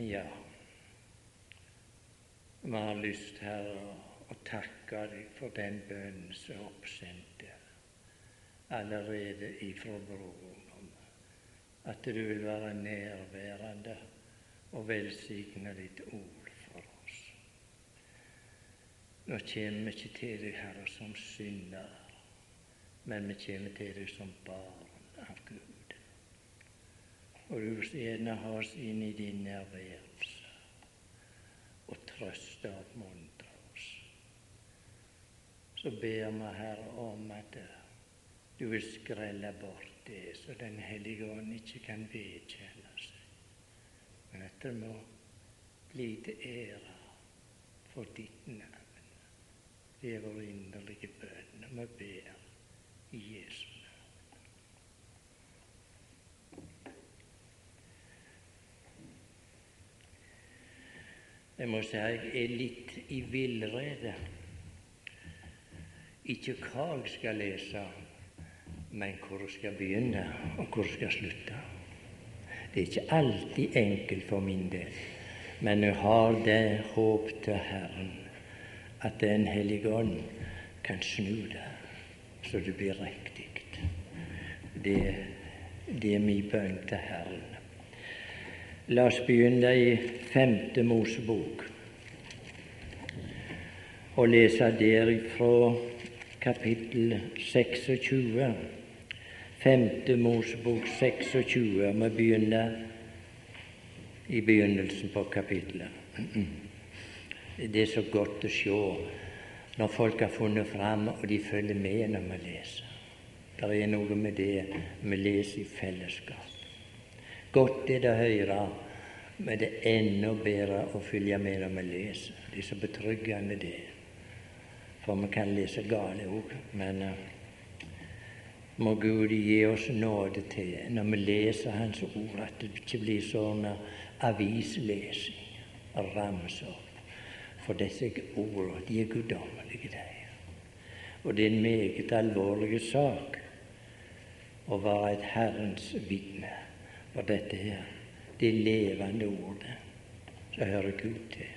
Ja, vi har lyst, Herre, å takke deg for den bønnen som er oppsendt allerede ifra broren, at du vil være nærværende og velsigne ditt ord for oss. Nå kommer vi ikke til deg, Herre, som syndere, men vi kommer til deg som barn av Gud. Og gjerne ha oss inn i din nærværelse og trøste og oppmuntre oss. Så ber vi, Herre, om at du vil skrelle bort det så Den hellige ånd ikke kan vedkjenne seg, men at det må bli til ære for ditt navn. Det er vår inderlige bønn, og vi ber i Jesu Jeg må si jeg er litt i villrede. Ikke hva jeg skal lese, men hvor jeg skal begynne, og hvor jeg skal slutte. Det er ikke alltid enkelt for min del, men jeg har det håp til Herren at Den hellige ånd kan snu det så det blir riktig. Det, det er min bønn til Herren. La oss begynne i femte Mosebok og lese der fra kapittel 26. Femte Mosebok 26. Vi begynner i begynnelsen på kapittelet. Det er så godt å se når folk har funnet fram, og de følger med når vi leser. Det er noe med det vi leser i fellesskap. Godt er det å høre, men det er enda bedre å følge med når vi leser. Det er så betryggende, det. For vi kan lese gale òg, men uh, må Gud gi oss nåde til, når vi leser Hans ord, at det ikke blir sånn avislesing og ramser opp. For disse ordene, de er guddommelige, de. Og det er en meget alvorlig sak å være et Herrens vitne. For dette her, det levende ordet, så hører Gud til.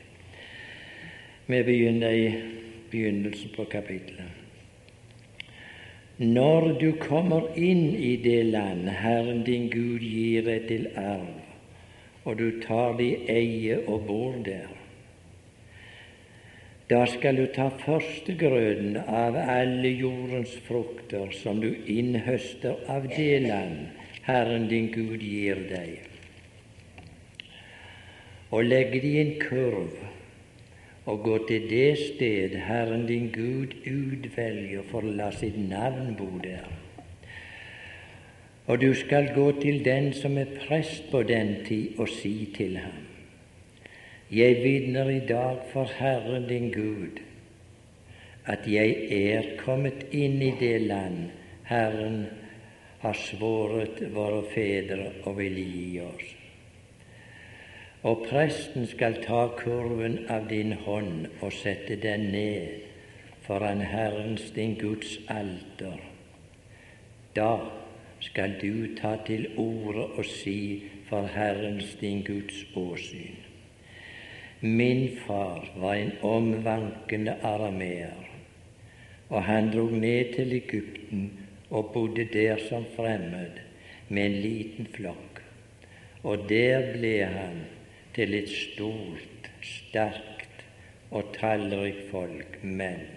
Vi begynner i begynnelsen på kapittelet. Når du kommer inn i det land Herren din Gud gir deg til arv, og du tar det eie og bor der, da skal du ta førstegrøden av alle jordens frukter som du innhøster av det land Herren din Gud gir deg, og legge det i en kurv og gå til det sted Herren din Gud utvelger for å la sitt navn bo der. Og du skal gå til den som er prest på den tid, og si til ham:" Jeg vitner i dag for Herren din Gud at jeg er kommet inn i det land Herren har svoret våre fedre og vil gi oss. Og presten skal ta kurven av din hånd og sette den ned foran Herrens din Guds alter. Da skal du ta til orde og si for Herrens din Guds åsyn. Min far var en omvankende arameer, og han drog ned til Egypten og bodde der som fremmed med en liten flokk. Og der ble han til et stort, sterkt og tallrikt folk. Men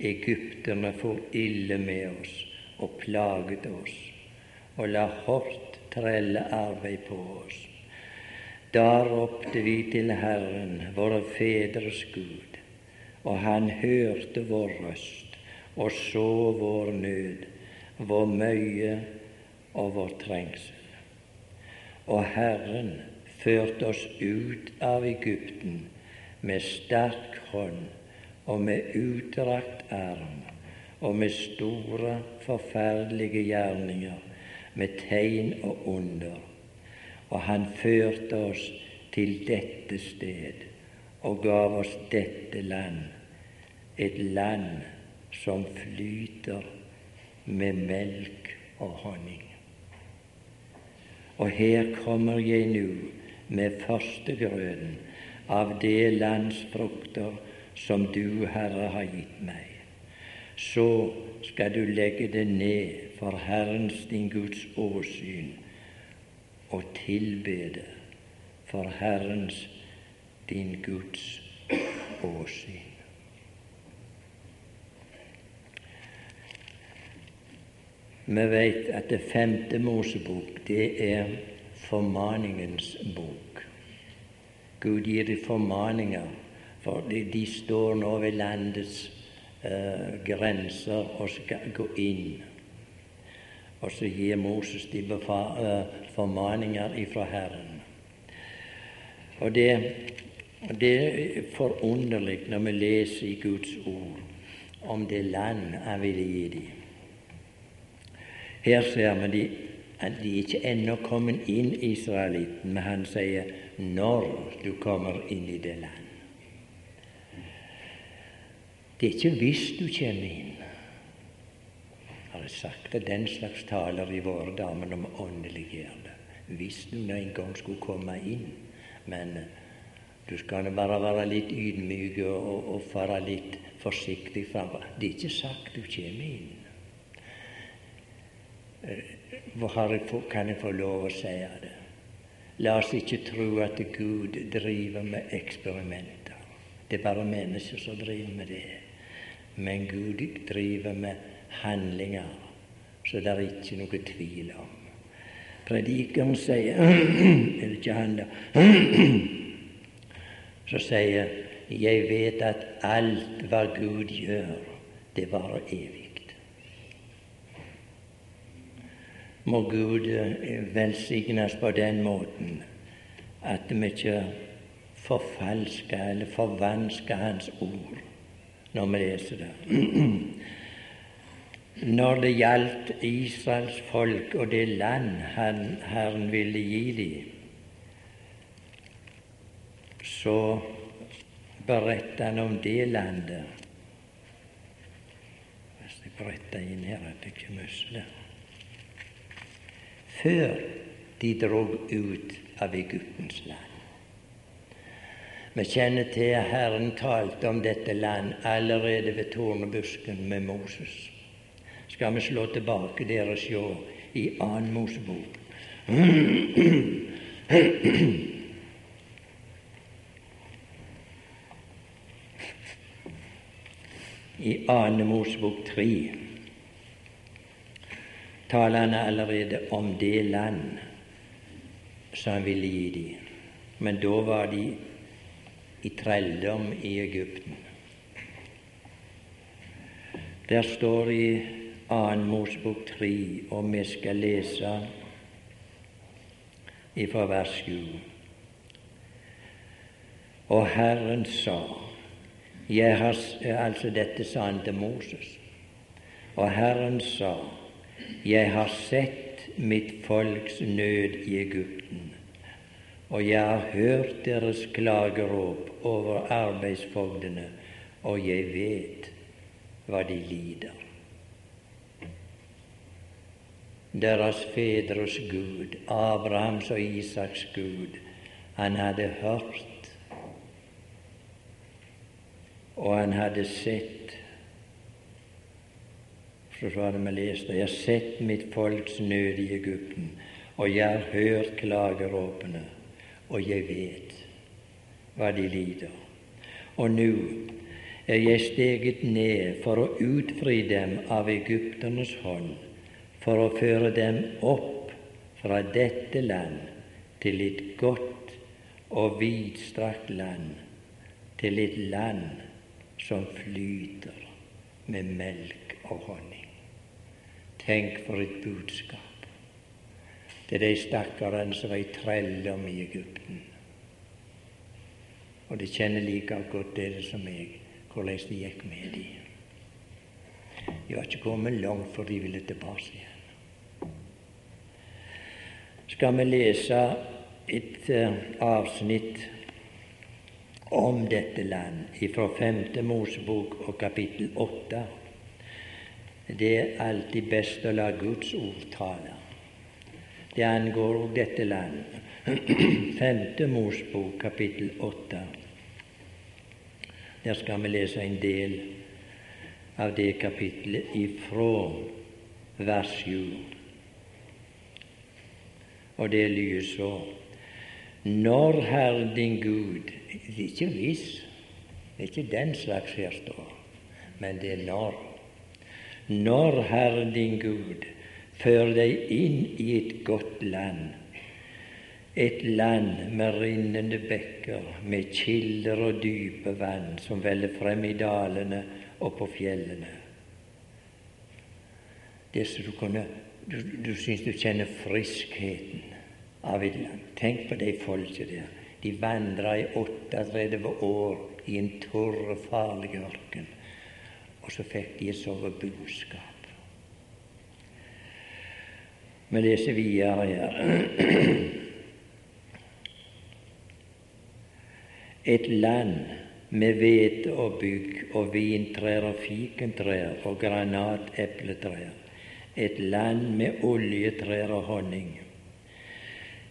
egypterne for ille med oss og plaget oss og la hardt trellearbeid på oss. Da ropte vi til Herren, våre fedres Gud, og Han hørte vår røst og så vår nød, vår møye og vår trengsel. Og Herren førte oss ut av Egypten med sterk hånd og med utdrakt arm og med store, forferdelige gjerninger, med tegn og under. Og han førte oss til dette sted og gav oss dette land, et land som flyter med melk og honning. Og her kommer jeg nå med førstegrøden av det lands frukter som du, Herre, har gitt meg. Så skal du legge det ned for Herrens din Guds åsyn og tilbe det for Herrens din Guds åsyn. Vi vet at det femte Mosebok, det er formaningens bok. Gud gir de formaninger, for de, de står nå ved landets eh, grenser og skal gå inn. Og så gir Moses de uh, formaninger ifra Herren. Og det, det er forunderlig når vi leser i Guds ord om det land han ville gi dem. Her ser vi at de ikke ennå kommet inn, israelitten, men han sier 'når du kommer inn i det land'. Det er ikke hvis du kommer inn. Jeg har sagt at den slags taler i våre dager om åndeliggjør det. Hvis du nå en gang skulle komme inn. Men eh, du skal bare være litt ydmyk og, fare litt forsiktig framfor. Det er ikke sagt du kommer inn. Eh, kan jeg få lov å si det? La oss ikke tro at Gud driver med eksperimenter. Det er bare mennesker som driver med det. Men Gud driver med handlinger så det er ikke noe tvil om. Predikeren sier Er ikke han, da? Så sier jeg vet at alt hva Gud gjør, det varer evig. Må Gud eh, velsignes på den måten at vi ikke forfalsker eller forvansker Hans ord når vi leser det. Når det gjaldt Israels folk og det land han, Herren ville gi dem, så beretter han om det landet. Hvis jeg bretter inn her? At jeg ikke mister det før de drog ut av Egyptens land. Vi kjenner til at Herren talte om dette land allerede ved tornebusken med Moses. Skal vi slå tilbake der og se i annen Mosebok. I annen Mosebok tre taler han allerede om det land som han ville gi dem. Men da var de i trelldom i Egypten. Der står det i 2. Mosebok 3, og vi skal lese ifra vers 7. Og Herren sa jeg har, Altså dette sa han til Moses. Og Herren sa jeg har sett mitt folks nød i Egypten, og jeg har hørt deres klagerop over arbeidsfogdene, og jeg vet hva de lider. Deres fedres Gud, Abrahams og Isaks Gud, han hadde hørt, og han hadde sett så var det vi leste Jeg har sett mitt folks nød i Egypten, og jeg har hørt klageråpene, og jeg vet hva de lider. Og nå er jeg steget ned for å utfri dem av egypternes hånd, for å føre dem opp fra dette land til et godt og vidstrakt land, til et land som flyter med melk og honning. Tenk for et budskap til de stakkarene som var i trelldom i Egypten. Og de kjenner like godt det som meg, hvordan det gikk med dem. De var ikke kommet langt før de ville tilbake igjen. Skal vi lese et uh, avsnitt om dette land fra 5. Mosebok og kapittel 8. Det er alltid best å la Guds ord tale. Det angår òg dette land. Femte Mosbok, kapittel åtte. Der skal vi lese en del av det kapittelet ifra vers 7. Og det lyder så Når Herren din Gud Det er ikke hvis, det er ikke den slags her står, men det er når. Når Herren din Gud fører deg inn i et godt land, et land med rinnende bekker, med kilder og dype vann som veller frem i dalene og på fjellene. Det som du kunne Du, du syns du kjenner friskheten av et land. Tenk på de folket der. De vandra i 38 år i en tørr, farlig ørken, og så fikk de et sånt budskap. Vi leser videre her. Et land med hvete og bygg og vintrær og fikentrær og granatepletrær. Et land med oljetrær og honning.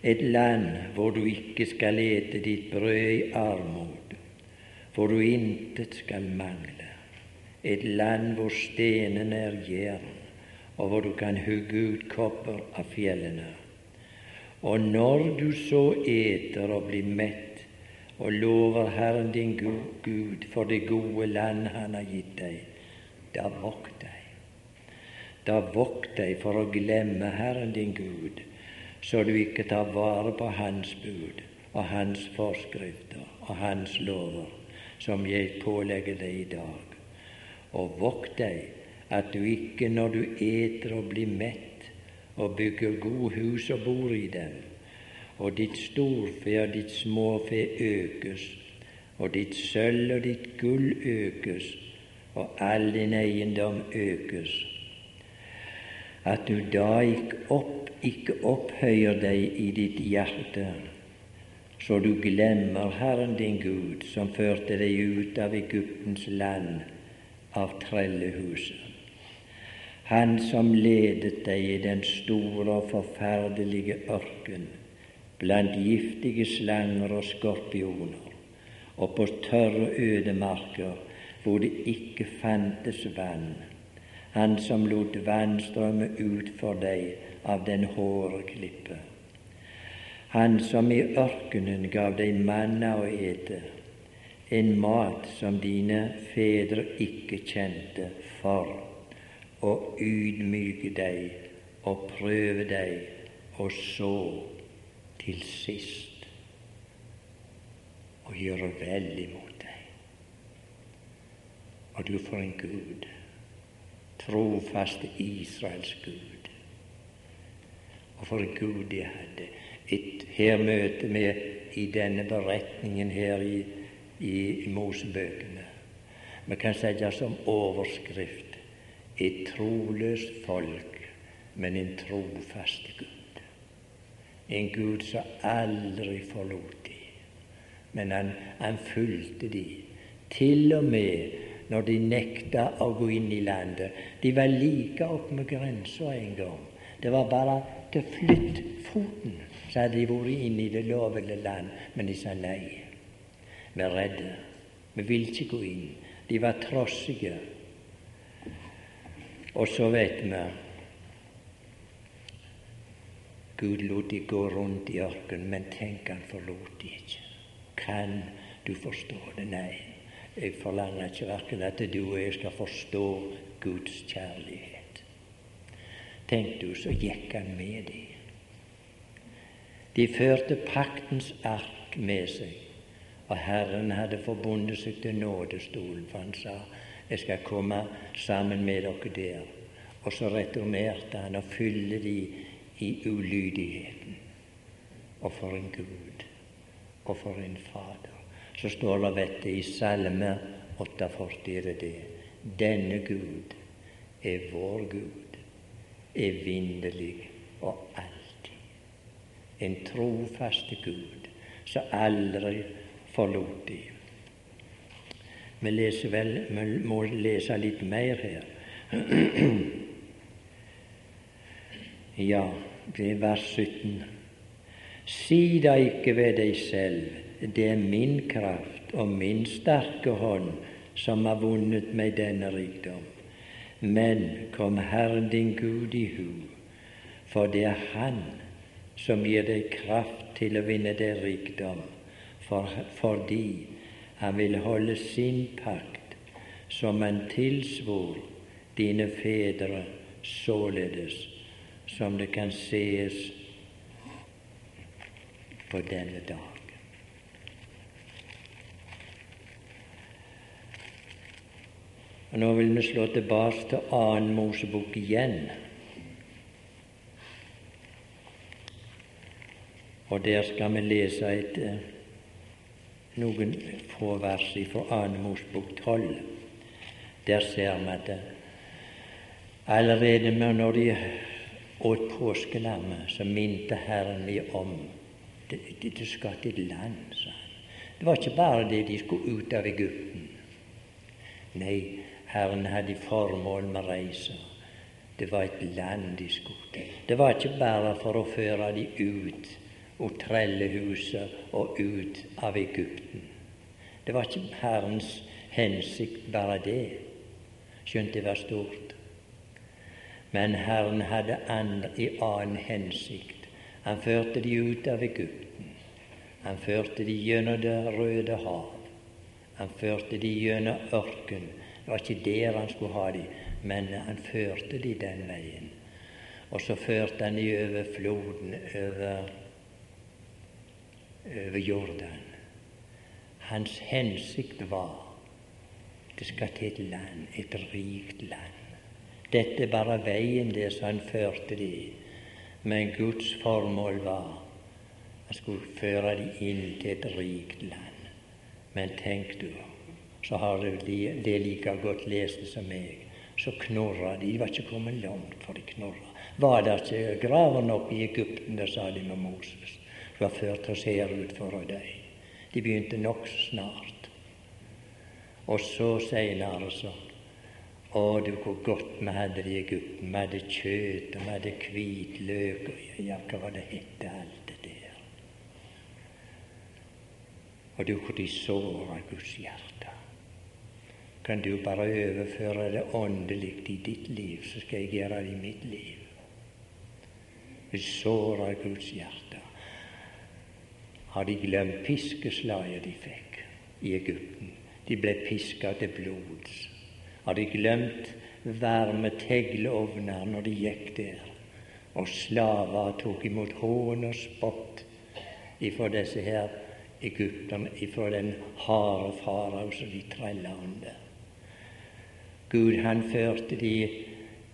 Et land hvor du ikke skal ete ditt brød i armod, hvor du intet skal mangle. Et land hvor stenene er jern, og hvor du kan hugge ut kopper av fjellene. Og når du så eter og blir mett, og lover Herren din Gud for det gode land Han har gitt deg, da vokt deg. Da vokt deg for å glemme Herren din Gud, så du ikke tar vare på Hans bud og Hans forskrifter og Hans lover, som jeg pålegger deg i dag. Og vokt deg at du ikke når du eter og blir mett og bygger gode hus og bor i dem, og ditt storfe og ditt småfe økes, og ditt sølv og ditt gull økes, og all din eiendom økes, at du da ikke, opp, ikke opphøyer deg i ditt hjerte, så du glemmer Herren din Gud, som førte deg ut av Egyptens land, av trellehuset. Han som ledet deg i den store og forferdelige ørken, blant giftige slanger og skorpioner, og på tørre ødemarker hvor det ikke fantes vann, han som lot vann strømme ut for deg av den hårde klippe, han som i ørkenen gav deg manna å ete, en mat som dine fedre ikke kjente, for å ydmyke deg og prøve deg, og så til sist og gjøre vel imot deg. Og du får en Gud, trofaste Israels Gud. Og for en Gud de hadde. Et, her møter vi i denne beretningen her i, i Mosebøkene. Vi kan sette som overskrift et troløst folk, men en trofast Gud en Gud som aldri forlot de, men han, han fulgte de, til og med når de nekta å gå inn i landet. De var like opp med grensa en gang. Det var bare til flytt foten, så hadde de vært inne i det lovede land. Men de sa nei. Vi er redde. Vi vil ikke gå inn. De var trossige. Og så vet vi Gud lot de gå rundt i ørkenen, men tenk, han forlot de ikke. Kan du forstå det? Nei. Jeg forlanger ikke verken at du og jeg skal forstå Guds kjærlighet. Tenk du, så gikk han med dem. De førte paktens ark med seg, og Herren hadde forbundet seg til nådestolen, for han sa, 'Jeg skal komme sammen med dere der.' Og så returnerte han og fylte de i ulydigheten. Og for en Gud, og for en Fader. Så står det dette i Salme 48 er det det. Denne Gud er vår Gud, evinnelig og alltid. En trofaste Gud som aldri forlot de. Vi leser vel, vi må lese litt mer her. ja, Det er vers 17. Si da ikke ved deg selv, det er min kraft og min sterke hånd som har vunnet meg denne rikdom. Men kom Herren din Gud i hu, for det er Han som gir deg kraft til å vinne deg rikdom, fordi Han vil holde sin pakt, som Han tilsvor dine fedre, således som det kan sees på denne dag. Og Nå vil vi slå tilbake til annen Mosebok igjen. Og der skal vi lese et, eh, noen få vers fra annen bok 12. Der ser vi at allerede når de åt påskelammet, så minte Herren vi om det, det, det skal til land, sa. Det var ikke bare det de skulle ut av Egypten. Nei, Herren hadde formål med reisa. Det var et land de skulle til. Det var ikke bare for å føre de ut av trellehuset og ut av Egypten. Det var ikke Herrens hensikt bare det, skjønt det var stort. Men Herren hadde andre, i annen hensikt. Han førte de ut av Egypten. Han førte de gjennom Det røde hav. Han førte de gjennom ørken det var ikke der han skulle ha de, men han førte de den veien. Og så førte han de over floden, over, over Jordan. Hans hensikt var det skal til et land, et rikt land. Dette er bare veien der som han førte de men Guds formål var han skulle føre de inn til et rikt land. Men tenk du, så har du det like godt lest som meg. Så knorra de. De var ikke kommet langt, for de knorra. Var det ikke graver nok i Egypten, det sa de med Moses. Har ført å se ut for deg. De begynte nokså snart. Og så seinere så Å, du, hvor godt vi hadde det i Egypten. Vi hadde kjøtt, og vi hadde hvitløk og ja, hva var det hette, alt det der. Og du, hvor de såra Guds hjerte kan du bare overføre det åndelig i ditt liv, så skal jeg gjøre det i mitt liv. Vi sårer Guds hjerte. Har de glemt piskeslaget de fikk i Egypten? De ble piska til blods. Har de glemt varme tegleovner når de gikk der? Og slaver tok imot hån og spott ifra disse her egypterne, ifra den harde farao som de trella under. Gud han førte de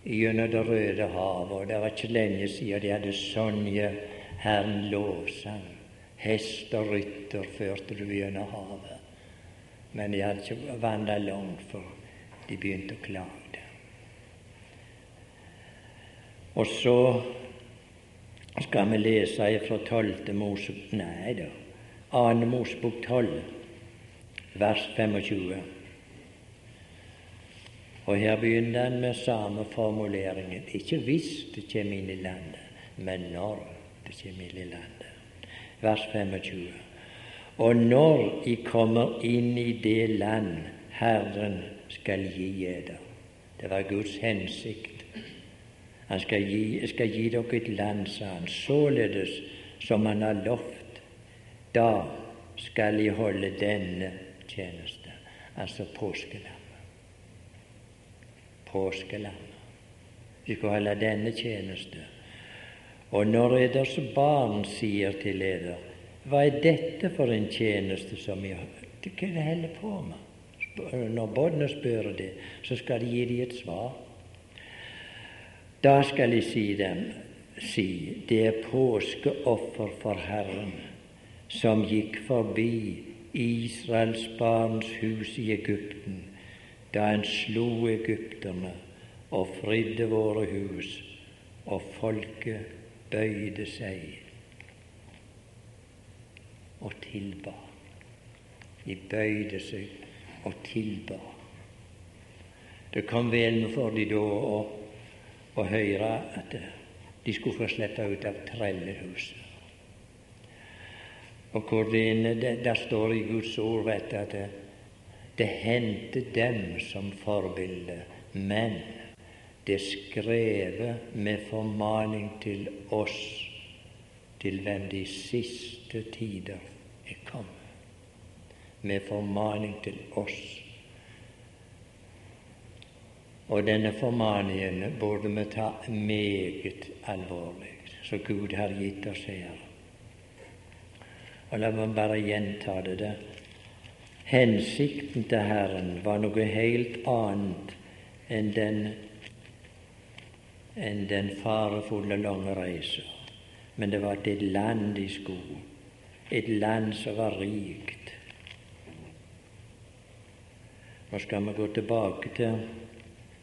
gjennom Det røde havet, og det var ikke lenge siden de hadde Sonje Herren lovsang. Hest og rytter førte du gjennom havet. Men de hadde ikke vandra langt, for de begynte å klage. Og så skal vi lese fra 12. Mosebok Nei da, 2. Mosebok 12, vers 25. Og her begynner han med samme formuleringen. Ikke hvis det kommer inn i landet, men når det kommer inn i landet. Vers 25. Og når I kommer inn i det land Herren skal gi eder. Det var Guds hensikt. Han skal gi, skal gi dere et land, sa han, således som han har lovt. Da skal I holde denne tjeneste, altså påskelammet. Påskelammet. Vi skal holde denne tjeneste. Og når eders barn sier til eder hva er dette for en tjeneste som jeg Hva er det holder på med? Når barna spør det, så skal de gi dem et svar. Da skal de si dem si det er påskeoffer for Herren som gikk forbi Israels barns hus i Egypten da han slo egypterne og fridde våre hus, og folket bøyde seg og tilba. De bøyde seg og tilba. Det kom vel for de da å, å høre at De skulle få slippe ut av trellehuset. Og hvor det, det, der står i Guds ord vet at det, det hendte dem som forbilde, men det skrevet med formaning til oss, til hvem de siste tider er kommet. Med formaning til oss. Og denne formaningen burde vi ta meget alvorlig, så Gud har gitt oss her. Og la meg bare gjenta det. der. Hensikten til Herren var noe helt annet enn den, enn den farefulle, lange reisa. Men det var et land de skulle, et land som var rikt. Nå skal vi gå tilbake til,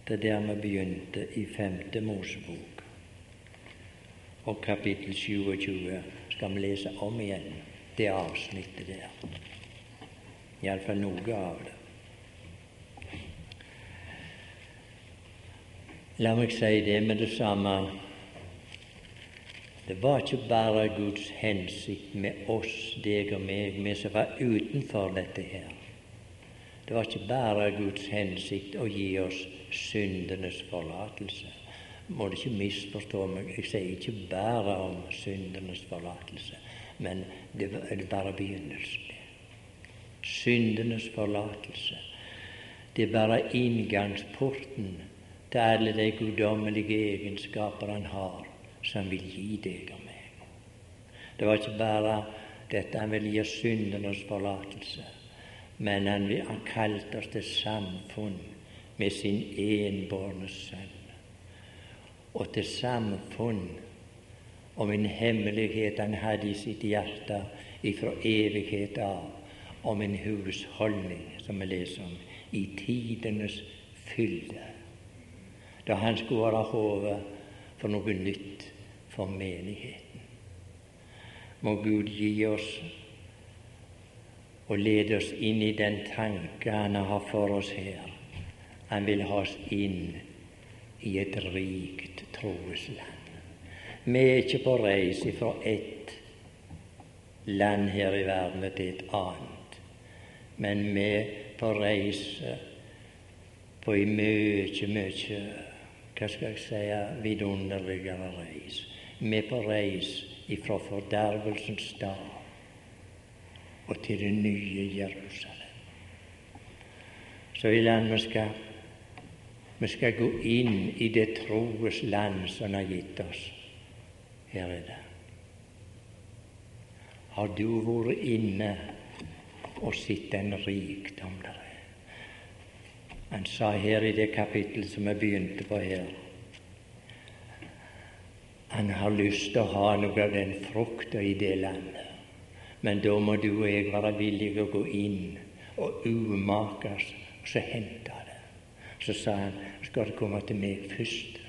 til der vi begynte, i femte Mosebok. Og kapittel 27 skal vi lese om igjen det avsnittet der. Iallfall noe av det. La meg si det med det samme. Det var ikke bare Guds hensikt med oss, deg og meg, vi som var utenfor dette her. Det var ikke bare Guds hensikt å gi oss syndenes forlatelse. Må du ikke misforstå meg, jeg sier ikke bare om syndenes forlatelse men det er bare begynnelsen. Syndenes forlatelse. Det er bare inngangsporten til alle de guddommelige egenskaper han har, som vil gi deg og meg. Det var ikke bare dette han ville gi syndenes forlatelse, men han, han kalte oss til samfunn med sin enbårne sønn, og til samfunn om en hemmelighet han hadde i sitt hjerte ifra evighet av, om en husholdning, som vi leser om, i tidenes fylde, da han skulle være hodet for noe nytt for menigheten. Må Gud gi oss og lede oss inn i den tanke Han har for oss her. Han vil ha oss inn i et rikt troesland. Vi er ikke på reis fra ett land her i verden til et annet, men vi er på reise på en mye, mye hva skal jeg si vidunderligere reis. Vi er på reis ifra fordervelsens dag og til det nye Jerusalem. Så vil han vi skal, vi skal gå inn i det troes land som har gitt oss. Her er det. Har du vært inne og sett den rikdom der er? Han sa her i det kapittelet som jeg begynte på her Han har lyst til å ha noe av den frukta i det landet. Men da må du og jeg være villige å gå inn og umakes og så hente det. Så sa han skal det komme til meg først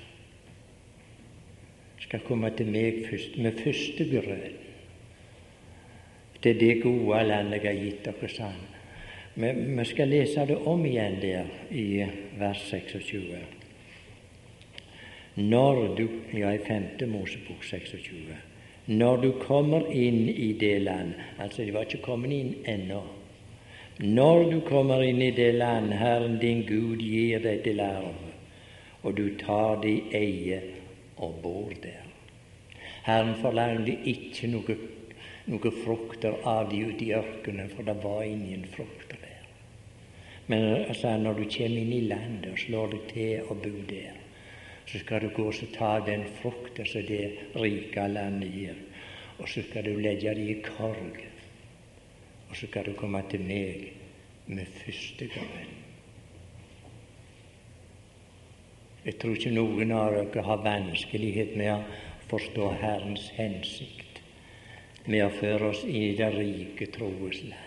skal komme til meg først, med første grønn. Til det gode landet jeg har gitt dere, sa han. Men vi skal lese det om igjen der i vers 26. Når du Ja, i 5. Mosebok 26. Når du kommer inn i det land Altså, de var ikke kommet inn ennå. Når du kommer inn i det land Herren din Gud gir deg til arv, og du tar det i eie og bor der. Herren forlangte ikke noe, noe frukter av de ute i ørkenen, for det var ingen frukter der. Men altså, når du kommer inn i landet og slår deg til og bor der, så skal du gå og ta den frukta som det rike landet gir, og så skal du legge det i korg, og så skal du komme til meg med første gangen. Jeg tror ikke noen av dere har vanskelighet med å forstå Herrens hensikt med å føre oss i det rike troes land.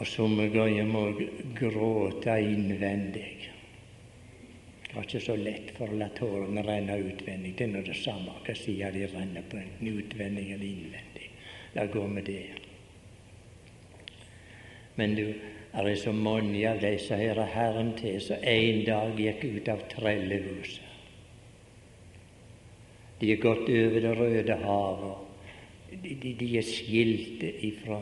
Og somme ganger må jeg gråte innvendig. Det var ikke så lett for å la tårene renne utvendig. Det er nå det samme hva side de renner på, enten utvendig eller innvendig. La gå med det. Men du, er så mange av disse hører Herren til som en dag gikk ut av trellehuset De er gått over Det røde havet. De, de, de er skilt ifra,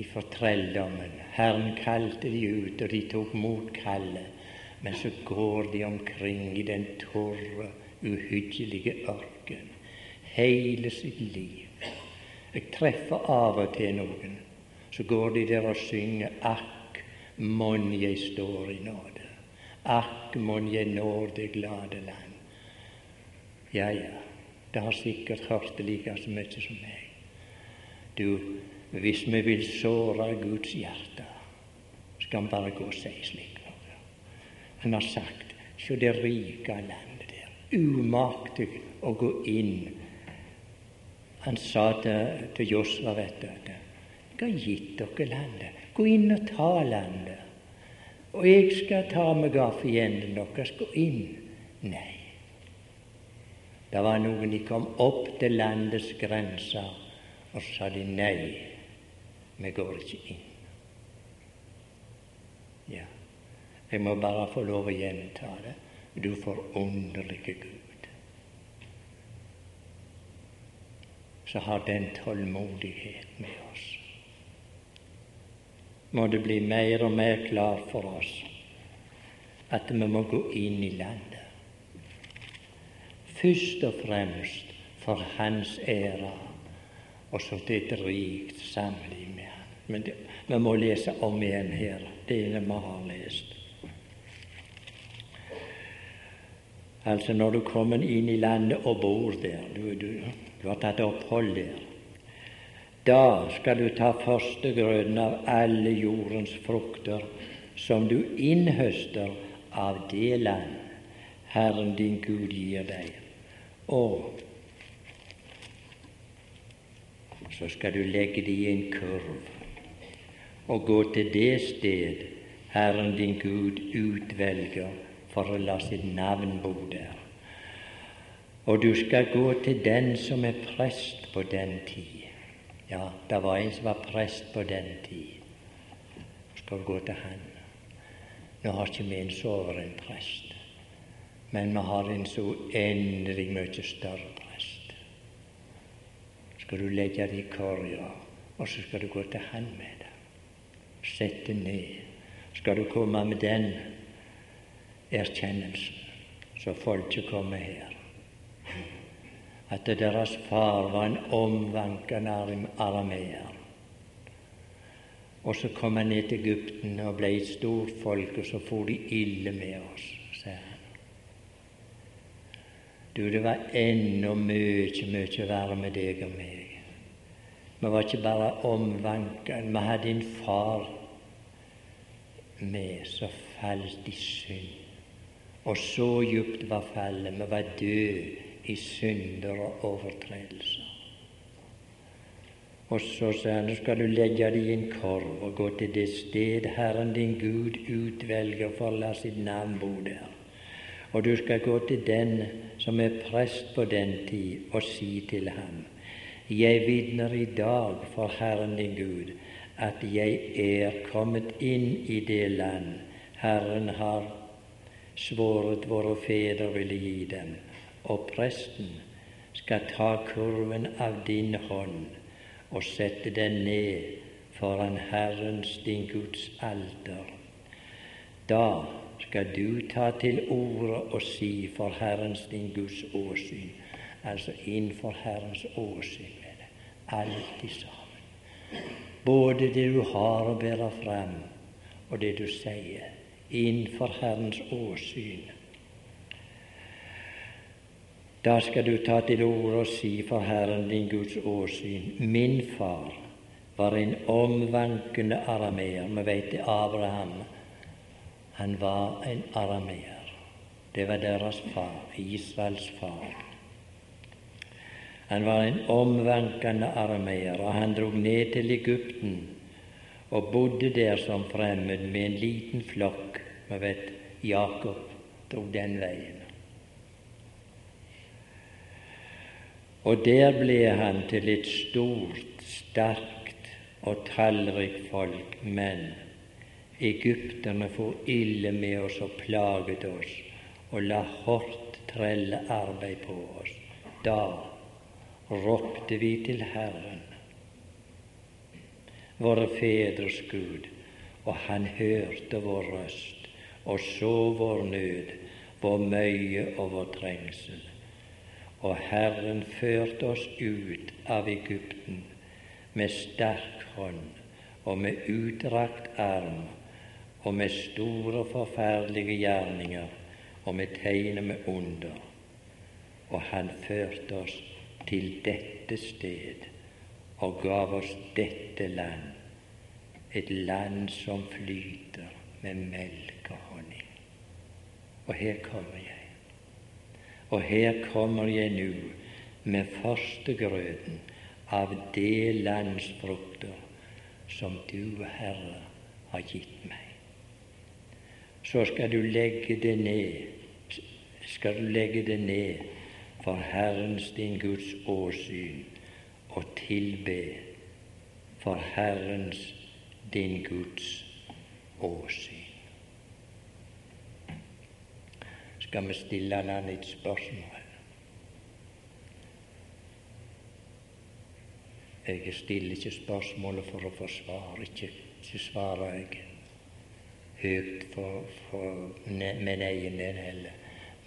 ifra trelldommen. Herren kalte de ut, og de tok mot kallet. Men så går de omkring i den tørre, uhyggelige ørken hele sitt liv. Jeg treffer av og til noen. Så går de der og synger Akk, mon jeg står i nåde. Akk, mon jeg når det glade land. Ja, ja, det har sikkert hørt det like så mye som meg. Du, hvis vi vil såre Guds hjerte, skal vi bare gå og si slik. noe. Han har sagt så det rike landet der, umaktig å gå inn. Han sa til, til Josva, vet du, jeg har gitt dere landet. Gå inn og ta landet. Og jeg skal ta meg av fienden deres. Gå inn. Nei. Det var noen de kom opp til landets grenser, og så sa de nei, vi går ikke inn. Ja. Jeg må bare få lov å gjenta det. Du forunderlige Gud. Så har den tålmodighet med oss. Må det bli mer og mer klart for oss at vi må gå inn i landet. Først og fremst for Hans ære, og så til et rikt samliv. Men det, vi må lese om igjen her, det vi har lest. Altså når du kommer inn i landet og bor der, du, du, du har tatt opphold der, da skal du ta førstegrøden av alle jordens frukter som du innhøster av det land Herren din Gud gir deg. Og så skal du legge det i en kurv og gå til det sted Herren din Gud utvelger for å la sitt navn bo der. Og du skal gå til den som er prest på den tid. Ja, det var en som var prest på den tid. Du skal gå til han. Nå har ikke vi en soveren prest, men vi har en så uendelig mye større prest. Skal du legge det i korga, og så skal du gå til han med. Sette ned. Skal du komme med den erkjennelsen, så folket kommer her. At deres far var en omvankende arameer. Og så kom han ned til Egypten og ble et stort folk, og så for de ille med oss, sier han. Du, det var ennå mye, mye verre med deg og meg. Vi var ikke bare omvanken. vi hadde en far med som falt i synd. Og så djupt var fallet. Vi var døde i synder og overtredelser. Og så sa han, nå skal du legge deg i en korv og gå til det sted Herren din Gud utvelger for å la sitt navn bo der. Og du skal gå til den som er prest på den tid, og si til ham:" Jeg vitner i dag for Herren din Gud at jeg er kommet inn i det land Herren har svoret våre fedre ville gi dem, og presten skal ta kurven av din hånd og sette den ned foran Herrens, din Guds alter. Da skal du ta til orde og si for Herrens, din Guds åsyn, altså innenfor Herrens åsyn alltid sammen. Både det du har å bære fram, og det du sier innenfor Herrens åsyn. Da skal du ta til orde og si for Herren din Guds åsyn Min far var en omvankende arameer. Vi vet det Abraham. Han var en arameer. Det var deres far, Israels far. Han var en omvankende armeer, og han drog ned til Egypten og bodde der som fremmed med en liten flokk. Vi vet Jakob drog den veien. Og der ble han til et stort, sterkt og tallrikt folk, men egypterne for ille med oss og plaget oss og la hardt trellearbeid på oss. Da ropte vi til Herren, våre fedres Gud, og Han hørte vår røst og så vår nød, vår møye og vår trengsel. Og Herren førte oss ut av Egypten med sterk hånd og med utdrakt arm og med store, forferdelige gjerninger og med tegnet med under. Og han førte oss til dette sted og gav oss dette land, et land som flyter med melk og honning. Og her kommer jeg. Og her kommer jeg nå med førstegrøten av det lands frukter som du, Herre, har gitt meg. Så skal du legge det ned, skal du legge det ned for Herrens din Guds åsyn og tilbe for Herrens din Guds åsyn. Skal vi stille han et spørsmål? Jeg stiller ikke spørsmålet for å forsvare, ikke, ikke svarer jeg høyt for, for min egen del heller.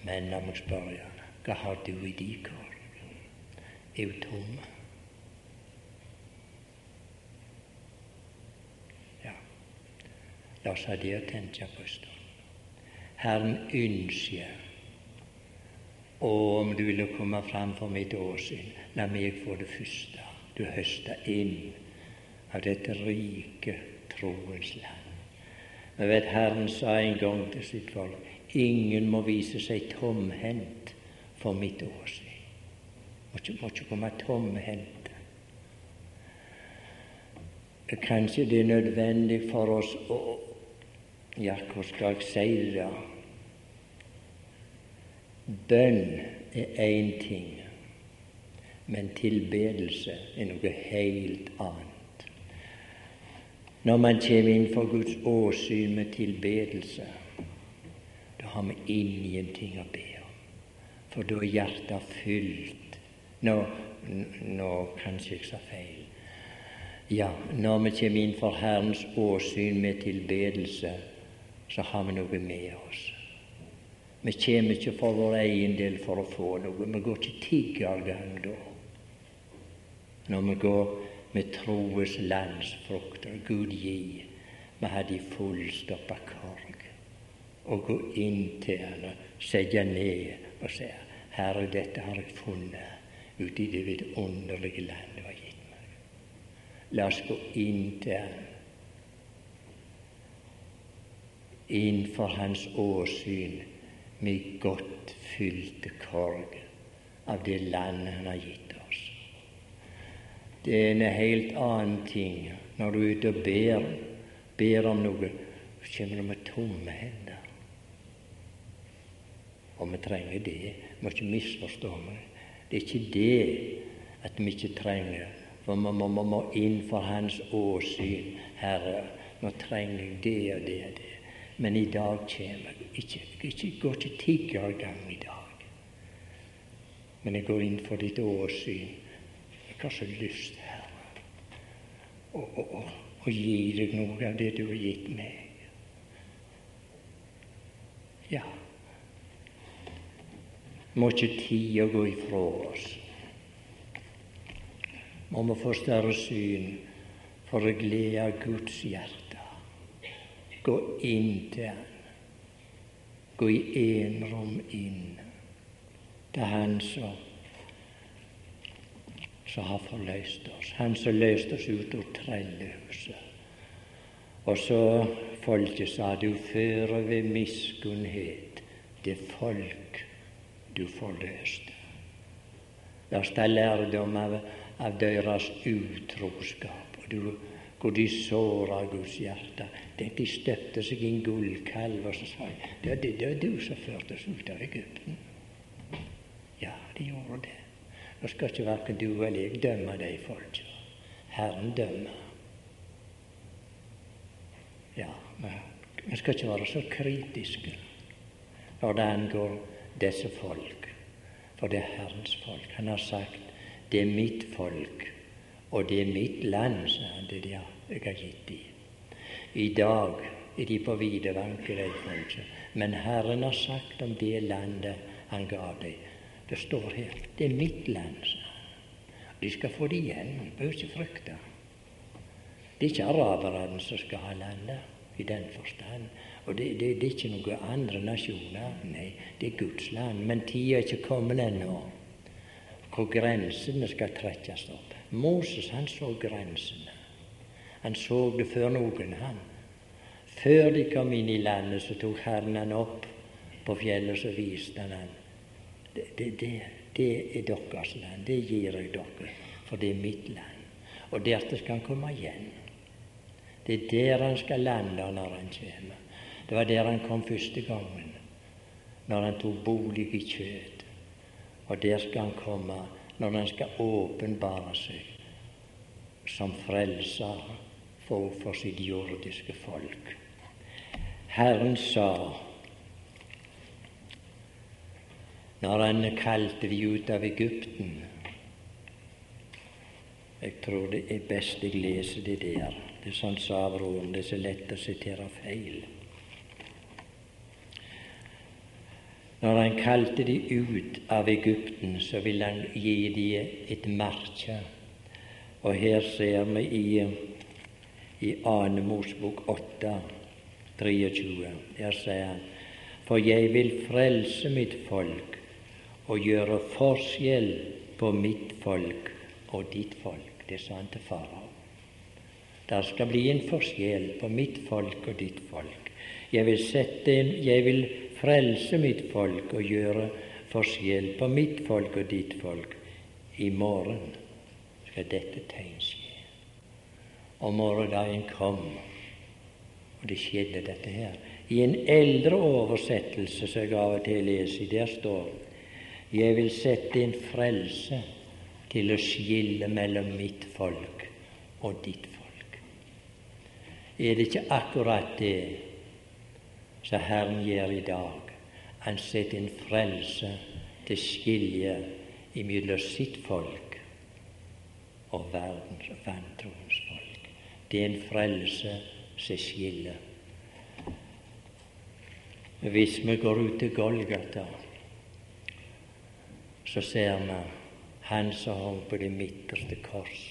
Men la meg spørre hva har du i din kår? Er hun tom? Ja, la oss ha det å tenke på en stund. Herren ønsker og om du ville komme fram for mitt åsyn, la meg få det første du høster inn av dette rike troens land. Men vet Herren sa en gang til sitt folk ingen må vise seg tomhendt for mitt åsyn. Må ikke, må ikke komme tomhendte. Kanskje det er nødvendig for oss å Ja, hva skal jeg si det? Bønn er én ting. Men tilbedelse er noe helt annet. Når man kommer inn for Guds åsyn med tilbedelse, da har vi ingenting å be. For da er hjertet fylt. Nå, nå kanskje jeg sa feil. Ja, når vi kommer inn for Herrens åsyn med tilbedelse, så har vi noe med oss. Vi kommer ikke for vår egen del for å få noe. Vi går ikke tiggergang da når vi går med troes landsfrukter. Gud gi vi hadde i fullstoppa korg. Og gå inn til Henne, sette ned og si Herre, dette har jeg funnet ute i det vidunderlige land du har gitt meg. La oss gå inn der. Innenfor Hans åsyn med godt fylte korg av det landet Han har gitt oss. det er en helt annen ting når du er ute og ber, ber om noe. Så kommer du med tomme hender. Og vi trenger det. Vi må ikke misforstå meg. Det er ikke det at vi ikke trenger. For vi må, må, må inn for Hans åsyn. Herre, nå trenger jeg det og det og det. Men i dag kommer jeg. Ikke, ikke, går ikke tiggergang i dag. Men jeg går inn for ditt åsyn har så lyst, Herre, å, å, å, å gi deg noe av det du har gitt meg. Ja. Må ikke tida gå ifra oss. Må vi få større syn for å glede Guds hjerte. Gå inn til Han. Gå i enrom inn til Han som som har forløst oss. Han som løste oss ut av trellehuset. Og så folket sa du fører ved miskunnhet det folk du forløste. Er ta lærdom av, av deres utroskap. Og du, hvor de såra Guds hjerte. De støpte seg i en gullkalv og så sa det, det, det er du som førte oss ut av Egypten. Ja, de gjorde det. Nå skal ikke verken du eller jeg dømme de folka. Herren dømmer. Ja, vi skal ikke være så kritiske når det angår disse folk. For det er Herrens folk. Han har sagt det er mitt folk, og det er mitt land, sa han, det jeg har gitt dem. I dag er de på videvanke, de men Herren har sagt om det landet han ga dem. Det står her det er mitt land, sa han. De skal få det igjen, bør ikke frykte. Det er ikke araberne som skal ha landet i den forstand. Og det, det, det, er ikke noen andre nasjoner. Nei, det er Guds land. Men tida er ikke kommet ennå hvor grensene skal trekkes opp. Moses han så grensene. Han så det før noen, han. Før de kom inn i landet, så tok Herren han opp på fjellet, så viste han han. Det, det, det, det er deres land. Det gir jeg dere, for det er mitt land. Og dertil skal han komme igjen. Det er der han skal lande når han kommer. Det var der han kom første gangen, når han tok bolig i kjød. Og der skal han komme når han skal åpenbare seg som frelser for, for sitt jordiske folk. Herren sa når han kalte de ut av Egypten Jeg tror det er best jeg leser det der. Det er sånn Savroen, det er så lett å sitere feil. Når han kalte de ut av Egypten, så ville han gi de et merke. Og her ser vi i, i 2. Mosbok 8, 23. Der sier han For jeg vil frelse mitt folk og gjøre forskjell på mitt folk og ditt folk. Det sa han til farao. Der skal bli en forskjell på mitt folk og ditt folk. Jeg vil, sette en, jeg vil frelse mitt folk og gjøre forskjell på mitt folk og ditt folk. I morgen skal dette tegn skje. Og morgendagen kom, og det skjedde dette her. I en eldre oversettelse som jeg av og til leser, der står jeg vil sette en frelse til å skille mellom mitt folk og ditt folk. Er det ikke akkurat det som Herren gjør i dag. Han setter en frelse til skilje imellom sitt folk og verdens vantroens folk. Det er en frelse som skiller. Hvis vi går ut til Golgata, så ser vi han som hang på det midterste kors.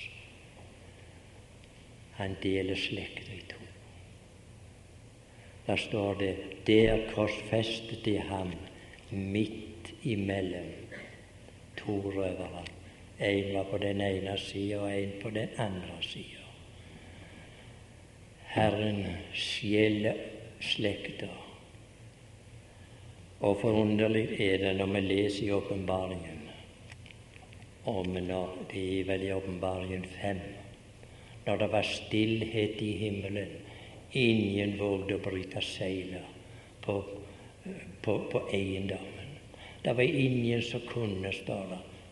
Han deler slekta i to. Der står det der korsfestet de ham midt imellom to røvere. En var på den ene sida og en på den andre sida. Herren skjeller slekta. Og forunderlig er det når vi leser i åpenbaringen om når det er vel i åpenbaringen fem, når det var stillhet i himmelen Ingen vågde å bryte seilet på, på, på, eiendommen. Det var ingen som kunne, stå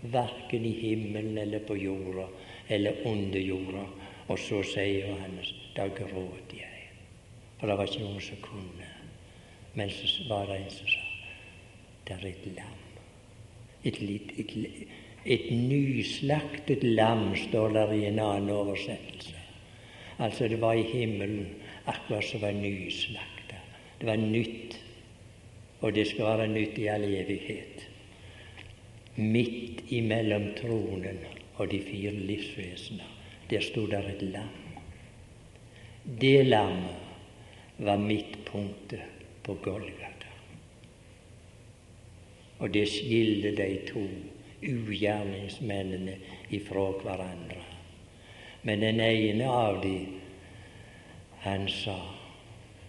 verken i himmelen eller på jorda eller under jorda. Og så sier Johannes, da gråt jeg. For det var ikke noen som kunne. Men så var det en som sa, det er et lam. Et, et, et, et nyslaktet lam, står der i en annen oversettelse. Altså, det var i himmelen akkurat som var nyslakta. Det var nytt, og det skal være nytt i all evighet. Midt imellom tronen og de fire livsvesener, der sto der et lam. Det lammet var midtpunktet på Golgata. Og det skilte de to ugjerningsmennene ifra hverandre. Men den ene av dem han sa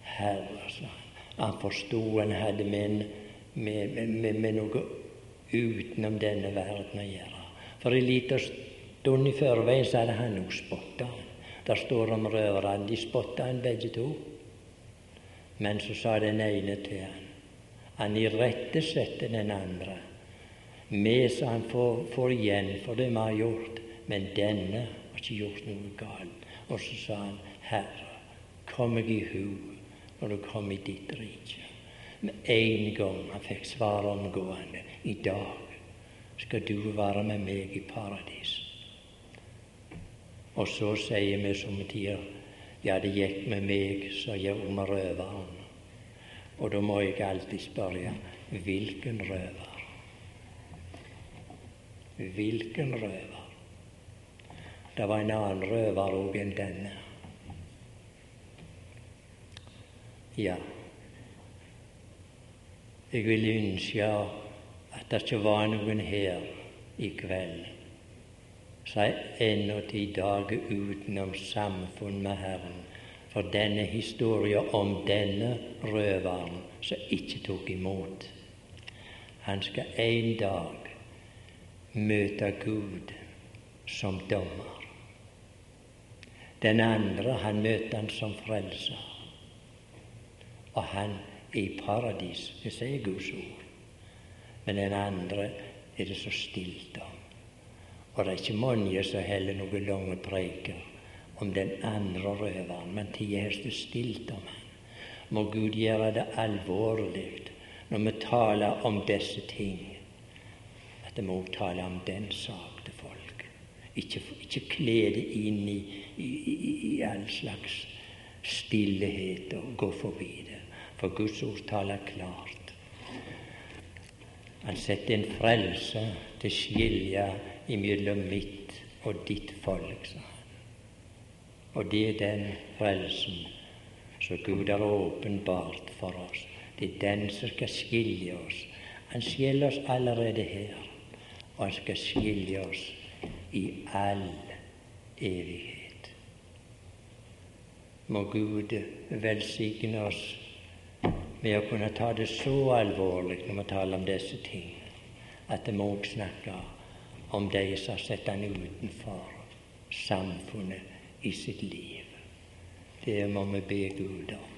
Herre, sa han. Han forsto han hadde med, med, med, med, noe utenom denne verden å gjøre. For en liten stund i forveien så hadde han òg spotta han. Der står om røverne. De spotta han begge to. Men så sa den ene til han Han irettesatte den andre. Vi, sa han, får, får igjen for det vi har gjort, men denne har ikke gjort noe galt. Og så sa han, Herre, kom meg i hu når du kom i ditt rike. med en gang han fikk svar omgående i dag skal du være med meg i paradis. Og så sier vi som tider ja, det gikk med meg sa jeg med røveren. Og da må jeg alltid spørre hvilken røver? Hvilken røver? Det var en annen røver òg enn denne. Ja, jeg vil ønske at det ikke var noen her i kveld som ennå til i dag er utenom samfunn med Herren for denne historien om denne røveren som ikke tok imot. Han skal en dag møte Gud som dommer. Den andre, han møter han som frelser. Og han er i paradis, det sier Guds ord. Men den andre er det så stilt om. Og det er ikke mange som heller noen lange preker om den andre røveren, men tida er så stilt om han. Må Gud gjøre det alvorlig når vi taler om disse ting at vi må tale om den sak til folk. Ikke, ikke kle det inn i, i, i, i all slags stillhet og gå forbi det. For Guds ord taler klart. Han setter en frelse til skilje imellom mitt og ditt folk, sa han. Og det er den frelsen som Gud har åpenbart for oss. Det er den som skal skilje oss. Han skiller oss allerede her og han skal skilje oss i all evighet. Må Gud velsigne oss med å kunne ta det så alvorlig når vi taler om disse ting, at vi òg snakker om de som har sett han utenfor samfunnet i sitt liv. Det må vi be Gud om.